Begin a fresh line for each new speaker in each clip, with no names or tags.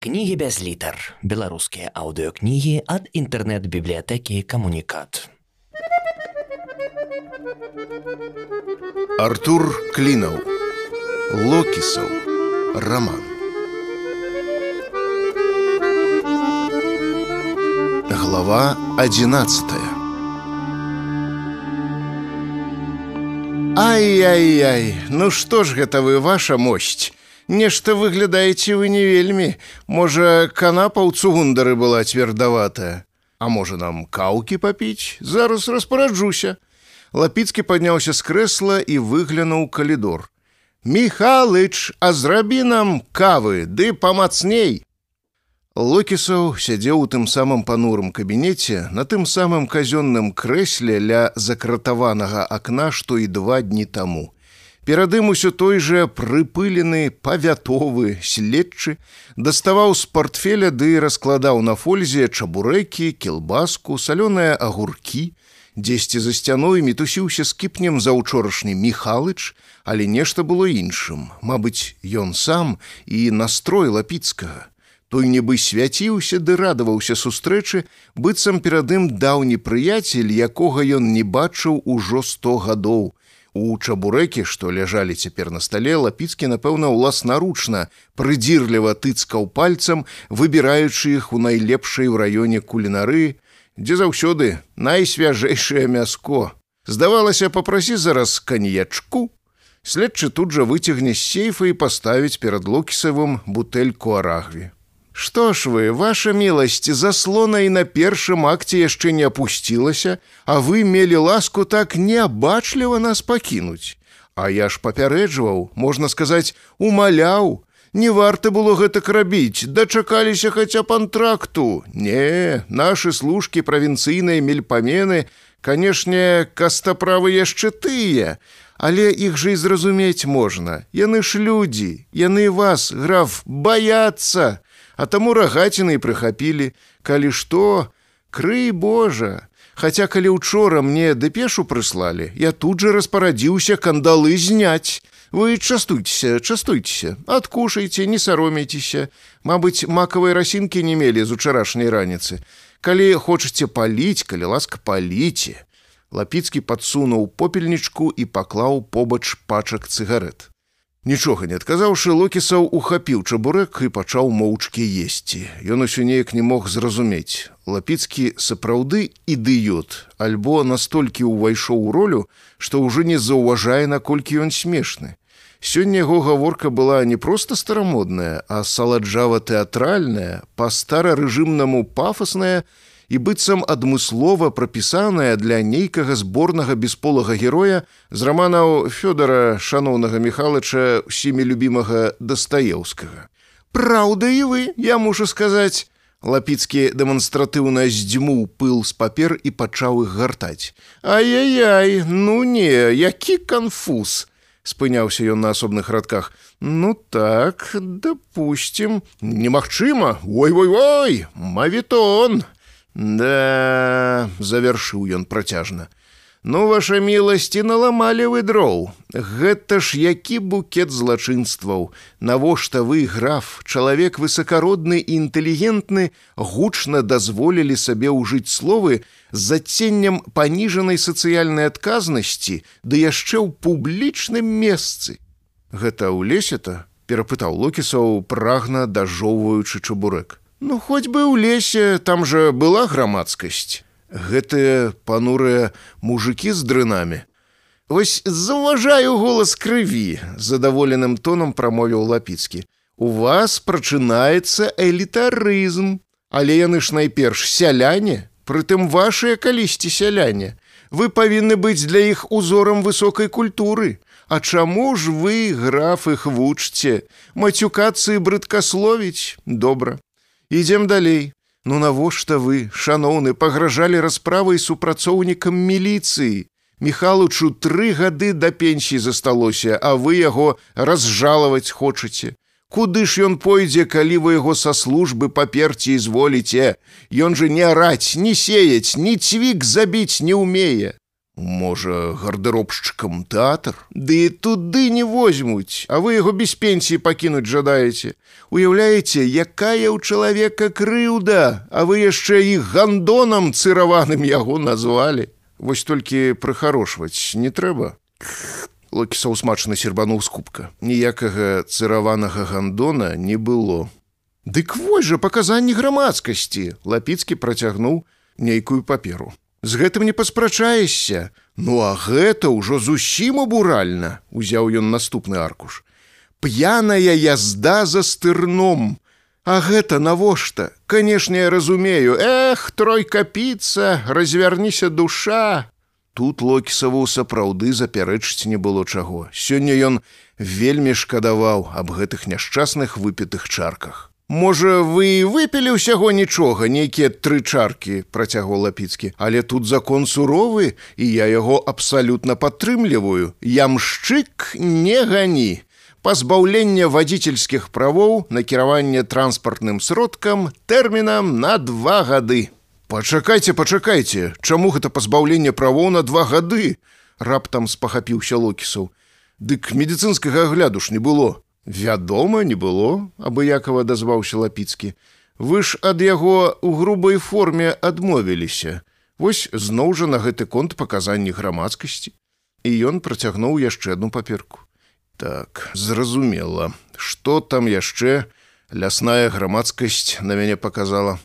Кнігі без літар. Беларускія аўдыёкнігі ад інтэрнэт-бібліятэкі камунікат.
Артур Клінаў. Локісаў. Раман. Глава 11. Ай-яй-яй, ну што ж гэта вы ваша мощь? Нешта выглядаеце вы не вельмі. Можа, канапа ў цугундары была цвердаватая. А можа нам каўкі папіць, зараз распараджуся. Лапіцкі падняўся з крэсла і выглянуў калідор. Михалыч, а зрабі нам кавы, ды памацней. Локісаў сядзеў у тым самым панурым кабінеце на тым самым казённым крэсле ля закратаванага акна, што і два дні таму. Перад ім усё той жа прыпылены павятовы следчы даставаў з портфеля ды раскладаў на фользе чабурэкі, кілбаску, салёныя агуркі, дзесьці за сцяной мітусіўся скіпнем заўчорашні михалыч, але нешта было іншым, Мабыць, ён сам і настрой лапіцкага. Той нібы свяціўся ды радаваўся сустрэчы, быццам перад ім даўні прыяцель, якога ён не бачыў ужо сто гадоў. У чабурэкі, што ляжалі цяпер на стале, лапіцкі, напэўна, уласнаручна, прыдзірліва тыцкаў пальцам, выбіраючы іх у найлепшай у раёне кулінары, дзе заўсёды найсвяжэйшае мяско. Здавалася, папрасі зараз каньячку. Следчы тут жа выцягне з сейфа і паставіць перад локісавым бутэльку арагві. Што ж вы, ваша міласць, заслона і на першым акце яшчэ не апусцілася, а вы мелі ласку так неабачліва нас пакінуць. А я ж папярэджваў, можна сказаць, умаляў, Не варта было гэтак рабіць, дачакаліся хаця пантракту. Не, нашы служкі правінцыйныя мельпамены, канешне, кастаправы яшчэ тыя, Але іх жа і зразумець можна. Яны ж людзі, яны вас, граф, баяцца, А таму рагаціны прыхапілі, калі што, крый Божа. Хаця калі учора мне дэпешу прыслалі, я тут жа распарадзіўся кандалы зняць. Вы частуйцеся, частуйцеся, адкушайце, не саромейцеся. Мабыць, макавай расінкі не мелі з учарашняй раніцы. Калі хочаце паліць, калі ласка паліце. Лапіцкі падсунуў попельнічку і паклаў побач пачак цыгарэт. Нічога не адказаўшы, локісаў ухапіў чабурэк і пачаў моўчкі есці. Ён усё неяк не мог зразумець. Лапіцкі сапраўды ідыёт, альбо настолькі ўвайшоў у ролю, што ўжо не заўважае, наколькі ён смешны. Сёння яго гаворка была не проста старамодная, а саладжава-тэатральная, па-старарэжымнаму пафасная, і быццам адмыслова прапісаная для нейкага зборнага бесполага героя з раманаў Фёдора шаноўнага Михалыча усімі любімага дастаеўскага. Праўда і вы, я мушу сказаць, Лапіцкі дэманстратыўна здзьмуў пыл з папер і пачаў іх гартаць. Ай-яй-яй, ну не, які канфуз! спыняўся ён на асобных радках. Ну так, дапусцім, немагчыма, ой-ой-ой, мавітон! Да, завяршыў ён працяжна. Ну ваша міласці наламалі вы дроў. Гэта ж які букет злачынстваў. Навошта вы, граф, чалавек высакародны і інтэлігентны, гучна дазволілі сабе ўжыць словы з заценнем паніжанай сацыяльнай адказнасці, ды яшчэ ў публічным месцы. Гэта ў лесе-то перапытаў локісаў прагна дажоўваючы чабурэк. Ну хоць бы ў лесе там жа была грамадскасць. Гэтыя панурыя мужикі з дрынамі. Вось заўважаю голас крыві, задаволеным тонам прамовіў лапіцкі. У вас прачынаецца элітарызм, але яны ж найперш сяляне, прытым вашыя калісьці сяляне. Вы павінны быць для іх узорам высокай культуры. А чаму ж вы, граф іх вучце, мацюкацы брыдкасловіць добра. Ідзем далей. Ну навошта вы, шаноўны, пагражалі расправай супрацоўнікам міліцыі. Михалычу тры гады да пенсіі засталося, а вы яго разжалаваць хочаце. Куды ж ён пойдзе, калі вы яго са службы паперці зволіце? Ён жа не араць, не сеяць, ні цвік забіць не ўмее. Можа, гардэробшчыкам тэатр, Ды і туды не возьмуць, а вы яго без пенсіі пакінуць жадаеце. Уяўляеце, якая ў чалавека крыўда, а вы яшчэ іх гандонам цыраваным яго назвалі. Вось толькі прыхарошваць не трэба. Локісаў смачна сербануў з кубка. Ніякага цыраванага гандона не было. Дык вось жа паказанні грамадскасці, лапіцкі працягнуў нейкую паперу. З гэтым не паспрачаешся. Ну а гэта ўжо зусім абуральна, узяў ён наступны аркуш. П'яная язда за стырном. А гэта навошта? Канешне, я разумею, Эх, трой капіца, развярніся душа. Тут локісаву сапраўды запярэчыць не было чаго. Сёння ён вельмі шкадаваў аб гэтых няшчасных выпітых чарках. Можа, вы выпілі ўсяго нічога, нейкія тры чаркі, працягваў лапіцкі, але тут закон суровы і я яго абсалютна падтрымліваю. Ямшчык не гані. Пазбаўленне вадзіцельскіх правоў, накіраванне транспартным сродкам тэрмінам на два гады. Пачакайце, пачакайце, Чаму гэта пазбаўленне правоў на два гады? Раптам спахапіўся локісаў. Дык медыцынскага агляду ж не было. Вядома, не было, абыякова дазваўся лапіцкі. Вы ж ад яго ў грубай форме адмовіліся. Вось зноў жа на гэты конт паказанні грамадскасці. І ён працягнуў яшчэ одну паперку. Так, зразумела, што там яшчэ лясная грамадскасць на мяне показала,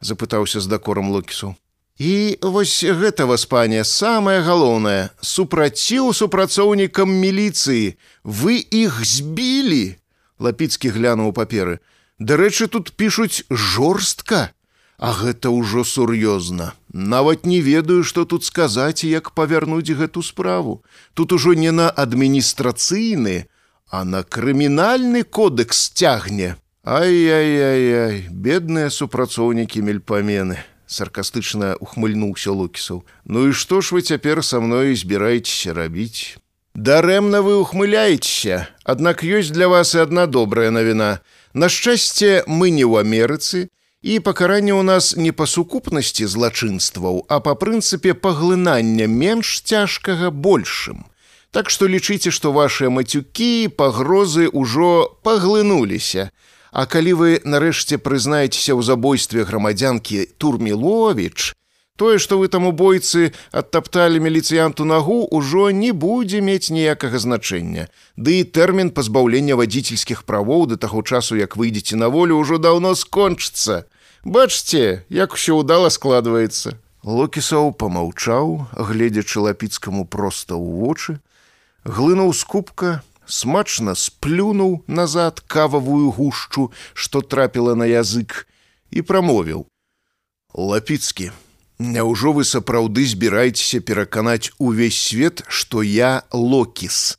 запытаўся з дакорам локісу. І вось гэта вас пане самае галоўнае. Супраціў супрацоўнікам міліцыі. Вы іх збілі! Лапіцкі глянуў паперы. Дарэчы тут пішуць жорстка. А гэта ўжо сур'ёзна. Нават не ведаю што тут сказаць як павярнуць гэту справу. Тут ужо не на адміністрацыйны а на крымінальны кодекс цягне. Ай-яй-яй бедныя супрацоўнікі мельпамены саркастычна ухмыльнуўся лукісаў ну і што ж вы цяпер са мной збіраецеся рабіць дарэмна вы ухмыляецеся аднак ёсць для вас і одна добрая навіна на шчасце мы не ў амерыцы і пакаранне ў нас не па сукупнасці злачынстваў а па прынцыпе паглынання менш цяжкага большым. Так што лічыце што вашыя мацюкі пагрозы ўжо паглынуліся А калі вы нарэшце прызнаецеся ў забойстве грамадзянкі Турмілович, тое, што вы там у бойцы адтапталі міліцыянту нагу, ужо не будзе мець ніякага значэння. Ды і тэрмін пазбаўлення вадзіцельскіх правоў да таго часу, як выйдзеце на волю, ужо даўно скончыцца. Бачце, як усё ўдала складваецца. Локісаў помаўчаў, гледзячы лапіцкаму проста ў вочы, глынуў з кубка, смачна сплюнуў назад кававую гушчу, што трапіла на язык і прамовіў: Лапіцкі, Няўжо вы сапраўды збіраецеся пераканаць увесь свет, што я локіс.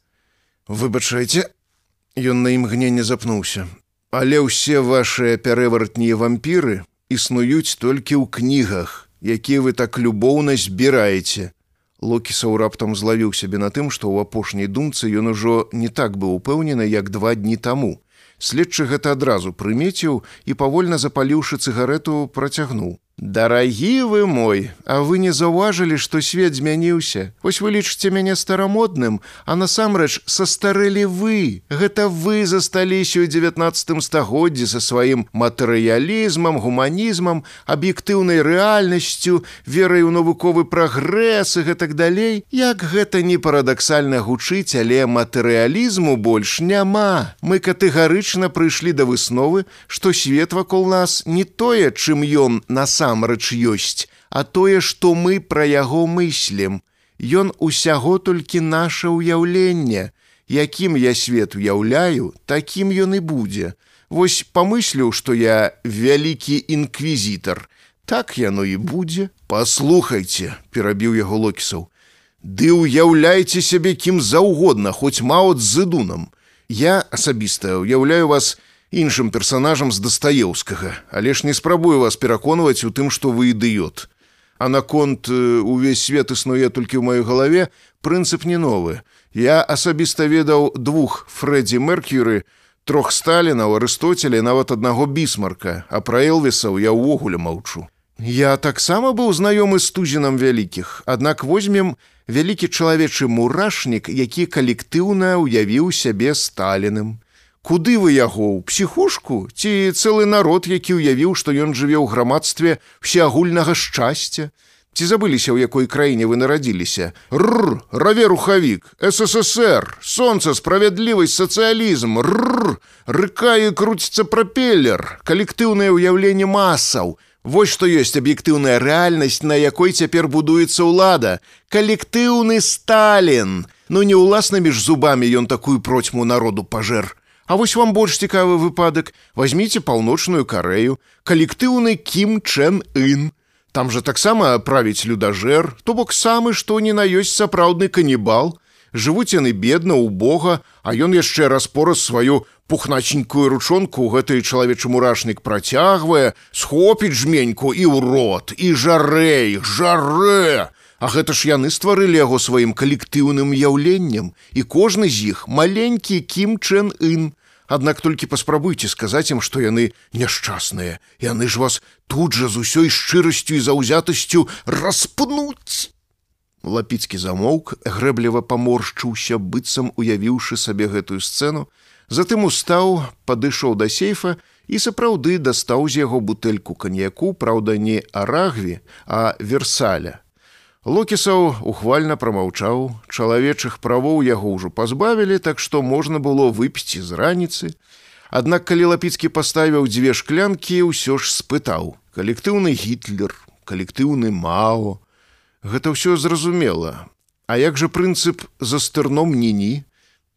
Выбачайце, Ён на імгненне запнуўся, Але ўсе вашыя пярэвартнія вампіры існуюць толькі ў кнігах, якія вы так любоўна збіраеце. Локісаў раптам злавіў сябе на тым, што ў апошняй думцы ён ужо не так быў упэўнены, як два дні таму. Следчы гэта адразу прымеціў і павольна запаліўшы цыгарету працягнуў. Дарагі вы мой, а вы не заўважылі, што свет змяніўся. Вось вы лічыце мяне старамодным, а насамрэч састарэлі вы. Гэта вы засталіся ў 19 стагоддзі са сваім матэрыялізмам, гуманізмам, аб'ектыўнай рэальнасцю, верай у навуковы прагрэс і гэтак далей. Як гэта не парадаксальна гучыць, але матэрыялізму больш няма. Мы катэгарычна прыйшлі да высновы, што свет вакол нас не тое, чым ён насам насамрэч ёсць, а тое, што мы пра яго мыслім. Ён усяго толькі наше ўяўленне, якім я свет уяўляю, такім ён і будзе. Вось памысліў, што я вялікі інквізітар. Так яно і будзе. Паслухайце, перабіў яго локісаў. Ды ўяўляйце сябе кім заўгодна, хоць маот з зыдунам. Я асабіста ўяўляю вас, іншым персонажам з дастаеўскага, але ж не спрабую вас пераконваць у тым, што вы ідыёт. А наконт увесь свет існуе толькі ў маёй галаве, прынцып не новы. Я асабіста ведаў двух Фреддзі Меркюры, трох Сталінаў, Арыстотеля, нават аднаго бісмарка, а пра Элвісаў я ўвогуле маўчу. Я таксама быў знаёмы з тузінам вялікіх, аднак возьмем вялікі чалавечы мурашнік, які калектыўна ўявіў сябе сталіным. Куды вы яго ў псіхушку ці цэлы народ, які ўявіў, што ён жыве ў грамадстве всеагульнага шчасця, Ці забыліся, ў якой краіне вы нарадзіліся. Рр, раве рухавік, ССР, Сонца, справядлівасць, сацыялізм, Рр, рыкае круціцца прапеллер, калектыўнае ўяўленне масаў. Вось што ёсць аб'ектыўная рэальнасць, на якой цяпер будуецца ўлада. Калектыўны Сталін. Ну не ўласнымі ж зубамі ён такую процьму народу пажэр. А вось вам больш цікавы выпадак. Вазьміце паўночную карею, калектыўны Кім Чэн Ін. Там жа таксама правіць людажэр, то бок самы, што не на ёсць сапраўдны канібал. Жывуць яны бедна ў Бога, а ён яшчэ распораз сваю пухначенькую ручонку гэты чалавечы мурашнік працягвае, схопіць жменьку і ў рот, і жарэй, жарэ. А гэта ж яны стварылі яго сваім калектыўным яўленнем, і кожны з іх маленькі кім чэн ін. Аднак толькі паспрабуйце сказаць ім, што яны няшчасныя. Яны ж вас тут жа з усёй шчырасцю і заўзятасцю распнуць. Лапіцкі замоўк грэбліва паморшчыўся, быццам уявіўшы сабе гэтую сцэну, затым устаў, падышоў да сейфа і сапраўды дастаў з яго бутэльку каньяку, праўда, не арагві, а версаля. Локісаў ухвальна прамаўчаў, чалавечых правоў яго ўжо пазбавілі, так што можна было выпіць з раніцы. Аднак калі лапіцкі паставіў дзве шклянкі, ўсё ж спытаў: калектыўны гітлер, калектыўны мао. Гэта ўсё зразумела. А як жа прынцып за стырном ні-ні,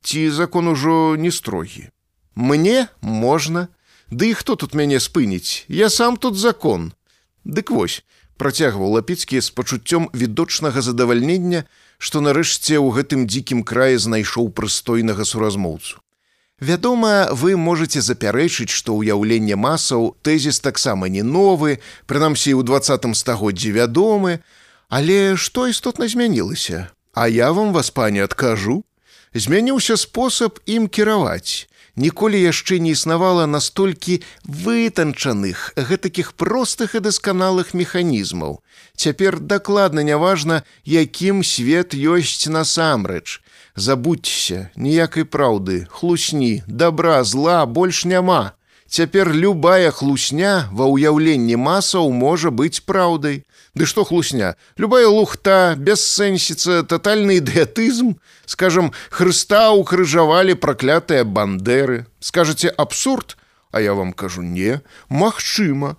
ці закон ужо не строгі. Мне можна, Ды і хто тут мяне спыніць, Я сам тут закон. Дык вось, працягваў лапіцкі з пачуццём відочнага задавальнення, што нарэшце ў гэтым дзікім краі знайшоў прыстойнага суразмоўцу. Вядома, вы можете запярэчыць, што ўяўленне масаў тэзіс таксама не новы, прынамсі ў двадцатым стагоддзі вядомы, але што істотна змянілася. А я вам вас пане адкажу, змяніўся спосаб ім кіраваць ніколі яшчэ не існавала настолькі вытанчаных гэтакіх простых і дасканалых механізмаў. Цяпер дакладна няважна, якім свет ёсць насамрэч. Забудьцеся, ніякай праўды, хлусні, добра, зла больш няма. Цяпер любая хлусня ва ўяўленні масаў можа быць праўдай. Ды што хлусня, любая лухта, бессэнсіца, тотальны ідэатызм, скажем, Хрыста укрыжавалі праклятыя бандеры, скажаце абсурд, а я вам кажу не, магчыма.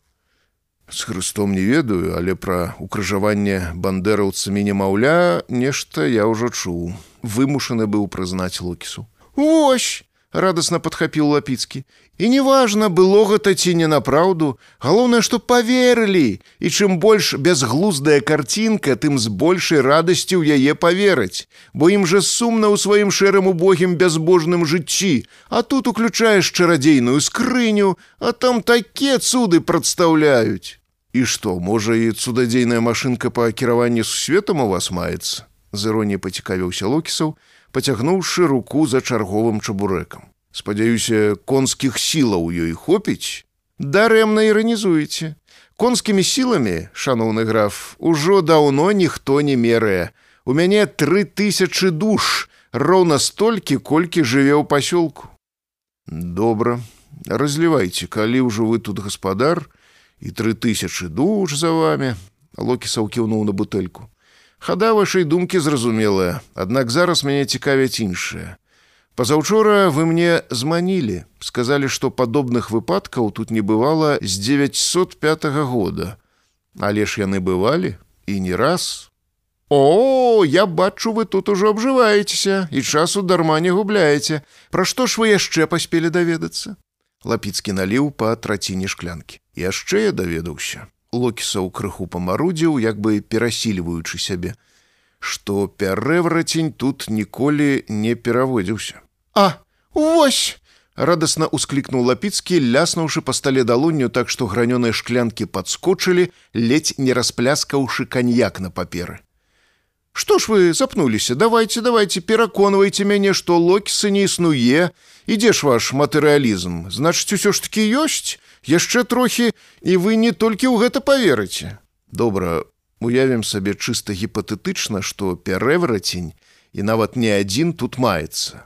З Хрыстом не ведаю, але пра укрыжаванне бандераўцамі немаўля нешта я ўжо чуў, вымушаны быў прызнаць лукісу. Вось! радостно подхапіў лапіцкі і неважна было гэта ці не на праўду галоўнае што поверылі і чым больш бязглуздая карцінка тым з большай радасцю ў яе поверыць бо ім жа сумна ў сваім шэрым убогім бязбожным жыцці. А тут уключаеш чарадзейную скрыню а там такія цуды прадстаўляюць. І што можа і цудадзейная машынка па кіраванні сусветам у вас маецца? З іроніяй пацікавіўся локісаў пацягнуўшы руку за чарговым чабурэкам. Спадзяюся, конскіх сілаў ёй хопіць, дарэмна іранізуеце. Конскімі сіламі, шаноўны граф, ужо даўно ніхто не мерае. У мяне тры тысячы душ, роўна столькі, колькі жыве ў пасёлку. Добра, разлівайце, калі ўжо вы тут гаспадар і тры тысячы душ за вами, Локі саўкіўнуў на бутэльку. Хада вашай думкі зразумелая, аднак зараз мяне цікавяць іншае. Пазаўчора вы мне зманілі, сказалі, што падобных выпадкаў тут не бывала з 905 года. Але ж яны бывалі і не раз. О, я бачу, вы тут ужо абжываецеся і часу дарма не губляеце. Пра што ж вы яшчэ паспелі даведацца? Лапіцкі наліў па траціне шклянкі. Яшчэ я даведаўся локісаў крыху памарудзіў як бы перасільваючы сябе што пярэврацень тут ніколі не пераводзіўся. А ось радасна усклікнуў лапіцкі ляснуўшы па стале далонню так што гранёныя шклянкі падскочылі ледзь не распляскаўшы каньяк на паперы. Што ж вы запнуліся? Давайте давайте пераконвайце мяне што локісы не існуе. Ідзе ж ваш матэрыялізм. Значыць усё ж таки ёсць? Яшчэ трохі і вы не толькі ў гэта поверыце добра уявім сабе чыста гіпатэтычна, што пярэврацень і нават не адзін тут маецца,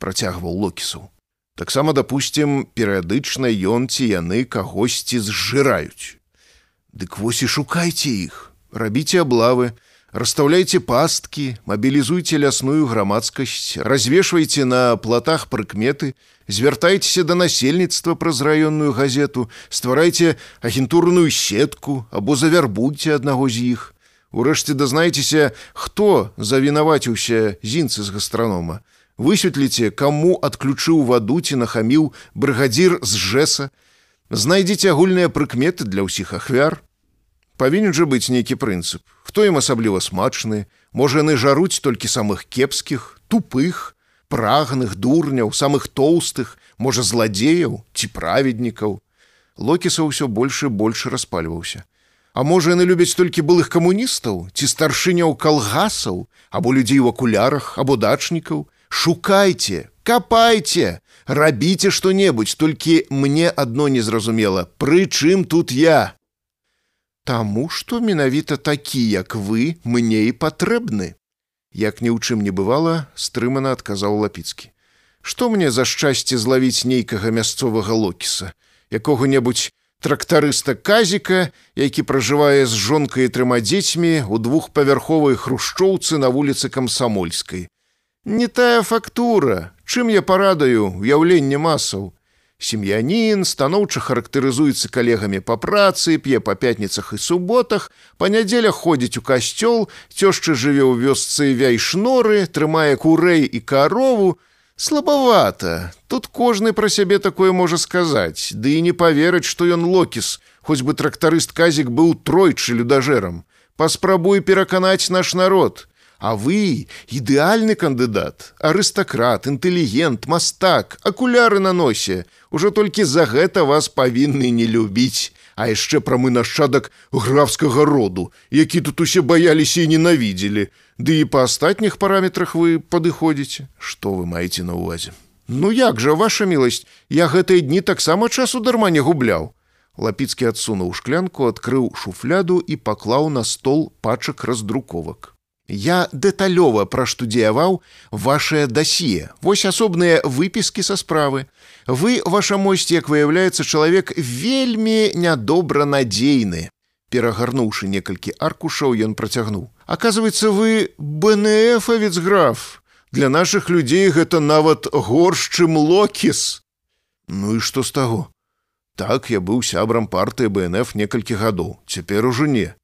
працягваў локісаў. Таксама дапусцім, перыядычна ён ці яны кагосьці зжыраюць. Дык вось і шукайце іх, рабіце аблавы, расстаўляйце пасткі, мабілізуйце лясную грамадскасць, развешвайце на платах прыкметы, звяртайцеся да насельніцтва праз раённую газету, стварайце агентурную сетку або завярбуйце аднаго з іх. Урэшце дазнайцеся, хто завінаваціўся зінцы з гастранома. Высветліце каму адключыў ваду ці нахаміў брыгадзір з жэса. Знайдзіце агульныя прыкметы для ўсіх ахвяр павінен жа быць нейкі прынцып хто ім асабліва смачны? Можа яны жаруць толькі самых кепскіх тупых прагных дурняў самых тоўстых можа зладзеяў ці праведнікаў локіса ўсё больш і больш распальваўся А можа яны любяць толькі былых камуністаў ці старшыняў калгасаў або людзей у акулярах або дачнікаў шукайце, капайце, рабіце што-небудзь, толькі мне адно незразумела, прычым тут я. Таму што менавіта такі, як вы мне і патрэбны. Як ні ў чым не бывала, стрымана адказаў лапіцкі. Што мне за шчасце злавіць нейкага мясцовага локіса, якога-небудзь трактарыста казіка, які пражывае з жонкай і трыма дзецьмі ў двухпавярховай хрушчоўцы на вуліцы камсамольскай. Не тая фактура, чым я парадаю уяўленне масаў. Сем'янін станоўча характарызуецца калегамі па працы, п'е па пятніцах і суботах, па нядзелях ходзіць у касцёл, цёшчы жыве ў вёсцы вяйшноры, трымае курэй і карову. Слабавата. Тут кожны пра сябе такое можа сказаць, ды і не паверыць, што ён локіс, хоць бы трактарыст казік быў тройчы людажэрам. Паспрабуй пераканаць наш народ. А вы ідэальны кандыдат, арыстакрат, інтэлігент, мастак, акуляры на носе. Ужо толькі за гэта вас павінны не любіць, А яшчэ пра мы нашчадак графскага роду, які тут усе баяліся і ненавідзелі. Ды і па астатніх параметрах вы падыходзіце, што вы маеце на ўвазе. Ну як жа ваша міласць, я гэтыя дні таксама часу дарма не губляў. Лапіцкі адсунуў шклянку, адкрыў шуфляду і паклаў на стол пачак раздруковак. Я дэталёва праштудзіяваў вашее дасье, вось асобныя выпіскі са справы. Вы, ваша мосць, як выяўляецца чалавек вельмі нядобра надзейны. Перагарнуўшы некалькі аркушаў, ён працягнуў. Аказваецца, вы БНФавец граф. Для нашых людзей гэта нават горш, чым локіс. Ну і што з таго? Так я быў сябрам партыі БНФ некалькі гадоў, цяпер ужо не.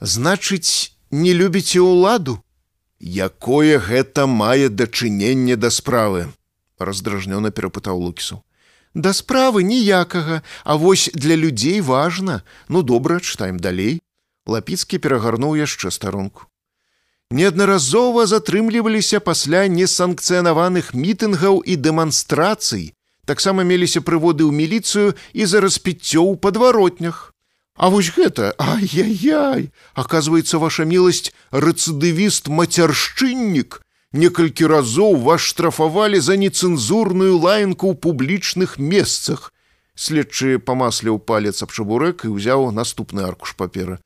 Значыць, не любіце ўладу? Якое гэта мае дачыненне да справы? раздражнёна перапытаў лукісу. Да справы ніякага а вось для людзей важна. Ну добра чытаем далей. Лапіцкі перагарнуў яшчэ старонку. Неаднаразова затрымліваліся пасля несанкцыянаваных мітынгаў і дэманстрацый. Таксама меліся прыводы ў міліцыю і за распіццё ў падваротнях А вось гэта, ай-яй-яй, оказывается ваша міласць рэцыдывіст мацяршчыннік. Некалькі разоў вас штрафавалі за нецэнзурную лаянку ў публічных месцах. Следчы памасляў палец аб чабурэк і ўзяў наступны аркуш папера.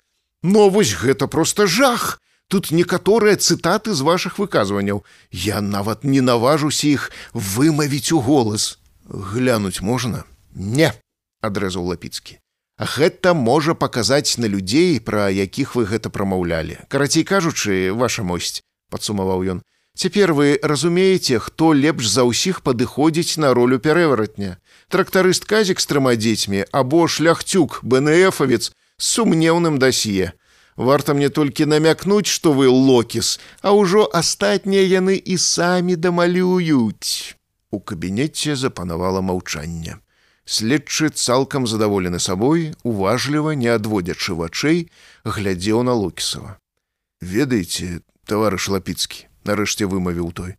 Но вось гэта просто жах. Тут некаторыя цытаты з вашых выказванняў. Я нават не наважуся іх вымавіць у голас. Глянуць можна? Не, адрэзаў лапіцкі. Гэта можа паказаць на людзей, пра якіх вы гэта прамаўлялі. Карацей кажучы, ваша мосць, падсумаваў ён. Цяпер вы разумееце, хто лепш за ўсіх падыходзіць на ролю пярэваратня. Трактарыст казік з трыма дзецьмі або шляхцюк БНФавец з сумнеўным дасье. Варта мне толькі намякнуць, што вы локіс, а ўжо астатнія яны і самі дамалююць. У кабінеце запанавала маўчанне. Следчы цалкам задаволены сабой, уважліва, не адводзячы вачэй, глядзеў на Лукісава. Ведаеце, таварыш лапіцкі, нарэшце вымавіў той.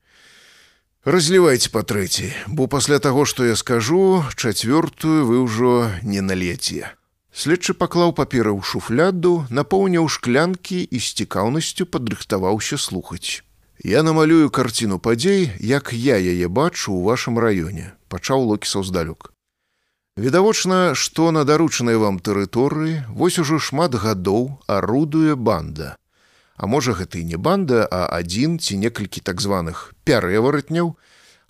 Разлівайце па трэці, бо пасля таго, што я скажу, чацвёртую вы ўжо не налеце. Следчы паклаў папера ў шуфляду, напоўніў шклянкі і з цікаўнасцю падрыхтаваўся слухаць. Я намалюю карціну падзей, як я яе бачу ў вашым раёне, пачаў локісаў здалёк. Відавочна, што на даручанай вам тэрыторыі вось ужо шмат гадоў арудуе банда. А можа гэта і не банда, а адзін ці некалькі так званых пярэваратняў,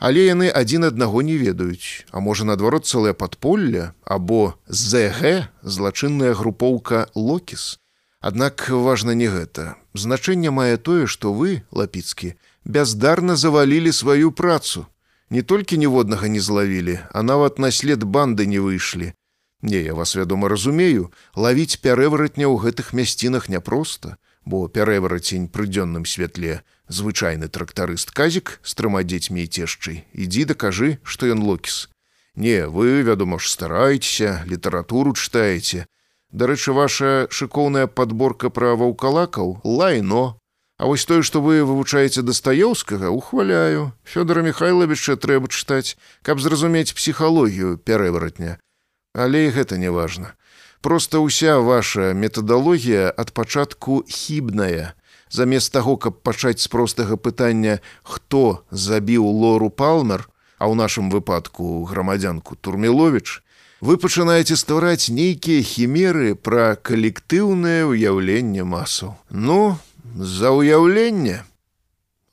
але яны адзін аднаго не ведаюць, а можа наадварот цэлае падполле або ЗГ злачынная групоўка локіс. Аднак важна не гэта. Значэнне мае тое, што вы, лапіцкі, бяздарна завалілі сваю працу не толькі ніводнага не злавілі, а нават на след банды не выйшлі. Не, я вас вядома разумею, лавіць пярэваратня ў гэтых мясцінах няпроста, бо пярэварацень пры дзённым святле звычайны трактарыст казік з трыма дзецьмі і цешчай ідзі дакажы, што ён локіс. Не, вы, вядома ж стараецеся, літаратуру чытаеце. Дарэчы, ваша шыкоўная падборка пра ваўкалакаў лайно, А вось тое, што вы вывучаеце дастаёўскага, ухваляю. Фёдора Михайловича трэба чытаць, каб зразумець псіхалогію пярэваратня. Але і гэта не важна. Проста ўся ваша метадалогія ад пачатку хібная. Замест таго, каб пачаць з простага пытання, хто забіў лору палмер, а ў нашым выпадку грамадзянку Турмілович, вы пачынаеце ствараць нейкія хімеры пра калектыўнае ўяўленне масаў. Ну, за ўяўленне.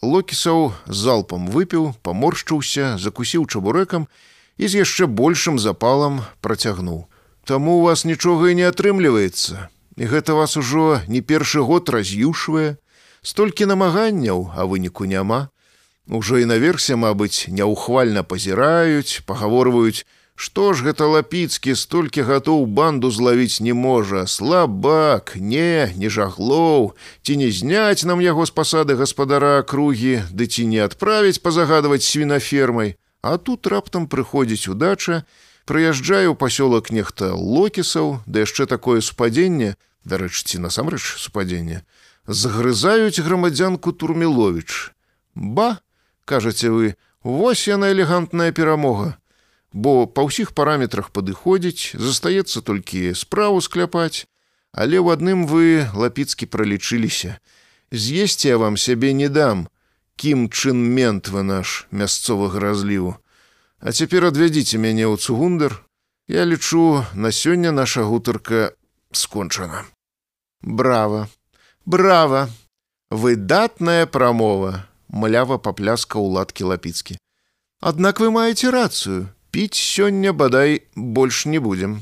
Локісаў залпам выпіў, паморшчыўся, закусіў чабурэкам і з яшчэ большым запалам працягнуў. Таму у вас нічога і не атрымліваецца. І гэта вас ужо не першы год раз'юшвае, столькі намаганняў, а выніку няма. Ужо і наверсе, мабыць, няўхвальна пазіраюць, пагаворваюць, Што ж гэта лапіцкі столькі гатоў банду злавіць не можа, слабак, не, не жаглоў, ці не зняць нам яго з пасады гаспадара кругі, ды ці не адправіць пазагадваць свінафермай, А тут раптам прыходзіць удача, прыязджае ў пасёлак нехта локісаў, да яшчэ такое супадзенне, дарэч ці насамрэч супадзенне, загрызаюць грамадзянку турмілович. Ба, кажаце вы, вось яна элегантная перамога бо па ўсіх параметрах падыходзіць, застаецца толькі справу скляпаць, але ў адным вы лапіцкі пралічыліся. З'есці я вам сябе не дам, кім чын мент вы наш мясцовага разліву. А цяпер адвядзіце мяне ў цугундар, Я лічу, на сёння наша гутарка скончана. Брава, брава, выдатная прамова, млява папляска ўладкі лапіцкі. Аднак вы маеце рацыю, піць сёння бадай больш не будзем.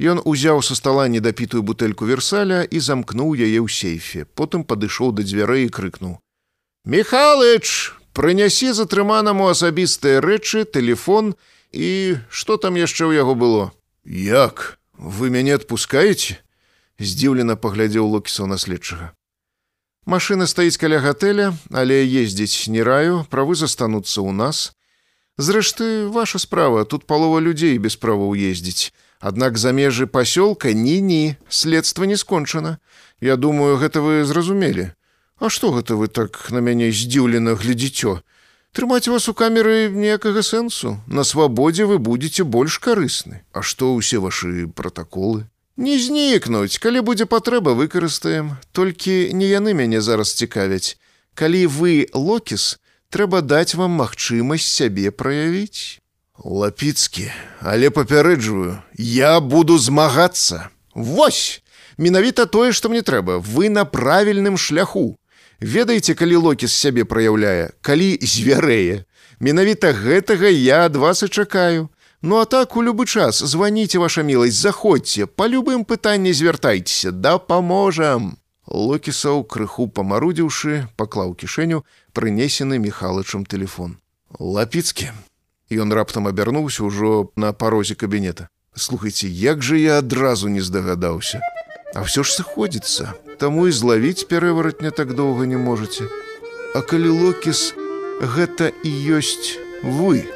Ён узяў са стала недапітую бутэльку версаля і замкнуў яе ў сейфе, потым падышоў да дзвярэй і крыкнуў: « Михалыч, прынясі затрыманаму асабістыя рэчы, телефон і што там яшчэ ў яго было. Як вы мяне адпускаеце? здзіўлена паглядзеў локісаў наследчага. Машына стаіць каля гатэля, але ездзіць не раю, правы застануцца ў нас, Зрэшты, ваша справа, тут палова людзей без правоў ездзіць. Аднак за межы пасёлка ні-ні, следства не скончана. Я думаю, гэта вы зразумелі. А што гэта вы так на мяне здзіўлена глядзіцё? Трымаць вас у камеры ніякага сэнсу. На свабодзе вы будзеце больш карысны. А што ўсе вашы пратаколы? Не знікнуць, калі будзе патрэба выкарыстаем, толькі не яны мяне зараз цікавяць. Калі вы локіс, трэба даць вам магчымасць сябе праявіць. Лапіцкі, але папярэджваю, я буду змагацца. Вось! Менавіта тое, што мне трэба, вы на правільным шляху. Ведаеце, калі локіс сябе праяўляе, калі звярэе. Менавіта гэтага я ад вас і чакаю. Ну а так у любы час званіце ваша міласць, заходзьце, па любым пытанні звяртайцеся, дапаможам. Локісаў крыху памарудзіўшы, паклаў кішэню, прынесены міхалычам телефон. Лапіцкі. Ён раптам абярнуўся ўжо на парозе кабінета. Слухайце, як жа я адразу не здагадаўся. А ўсё ж сыходзіцца, Таму і злавіць пярэваратня так доўга не можаце. А калі локіс, гэта і ёсць вы.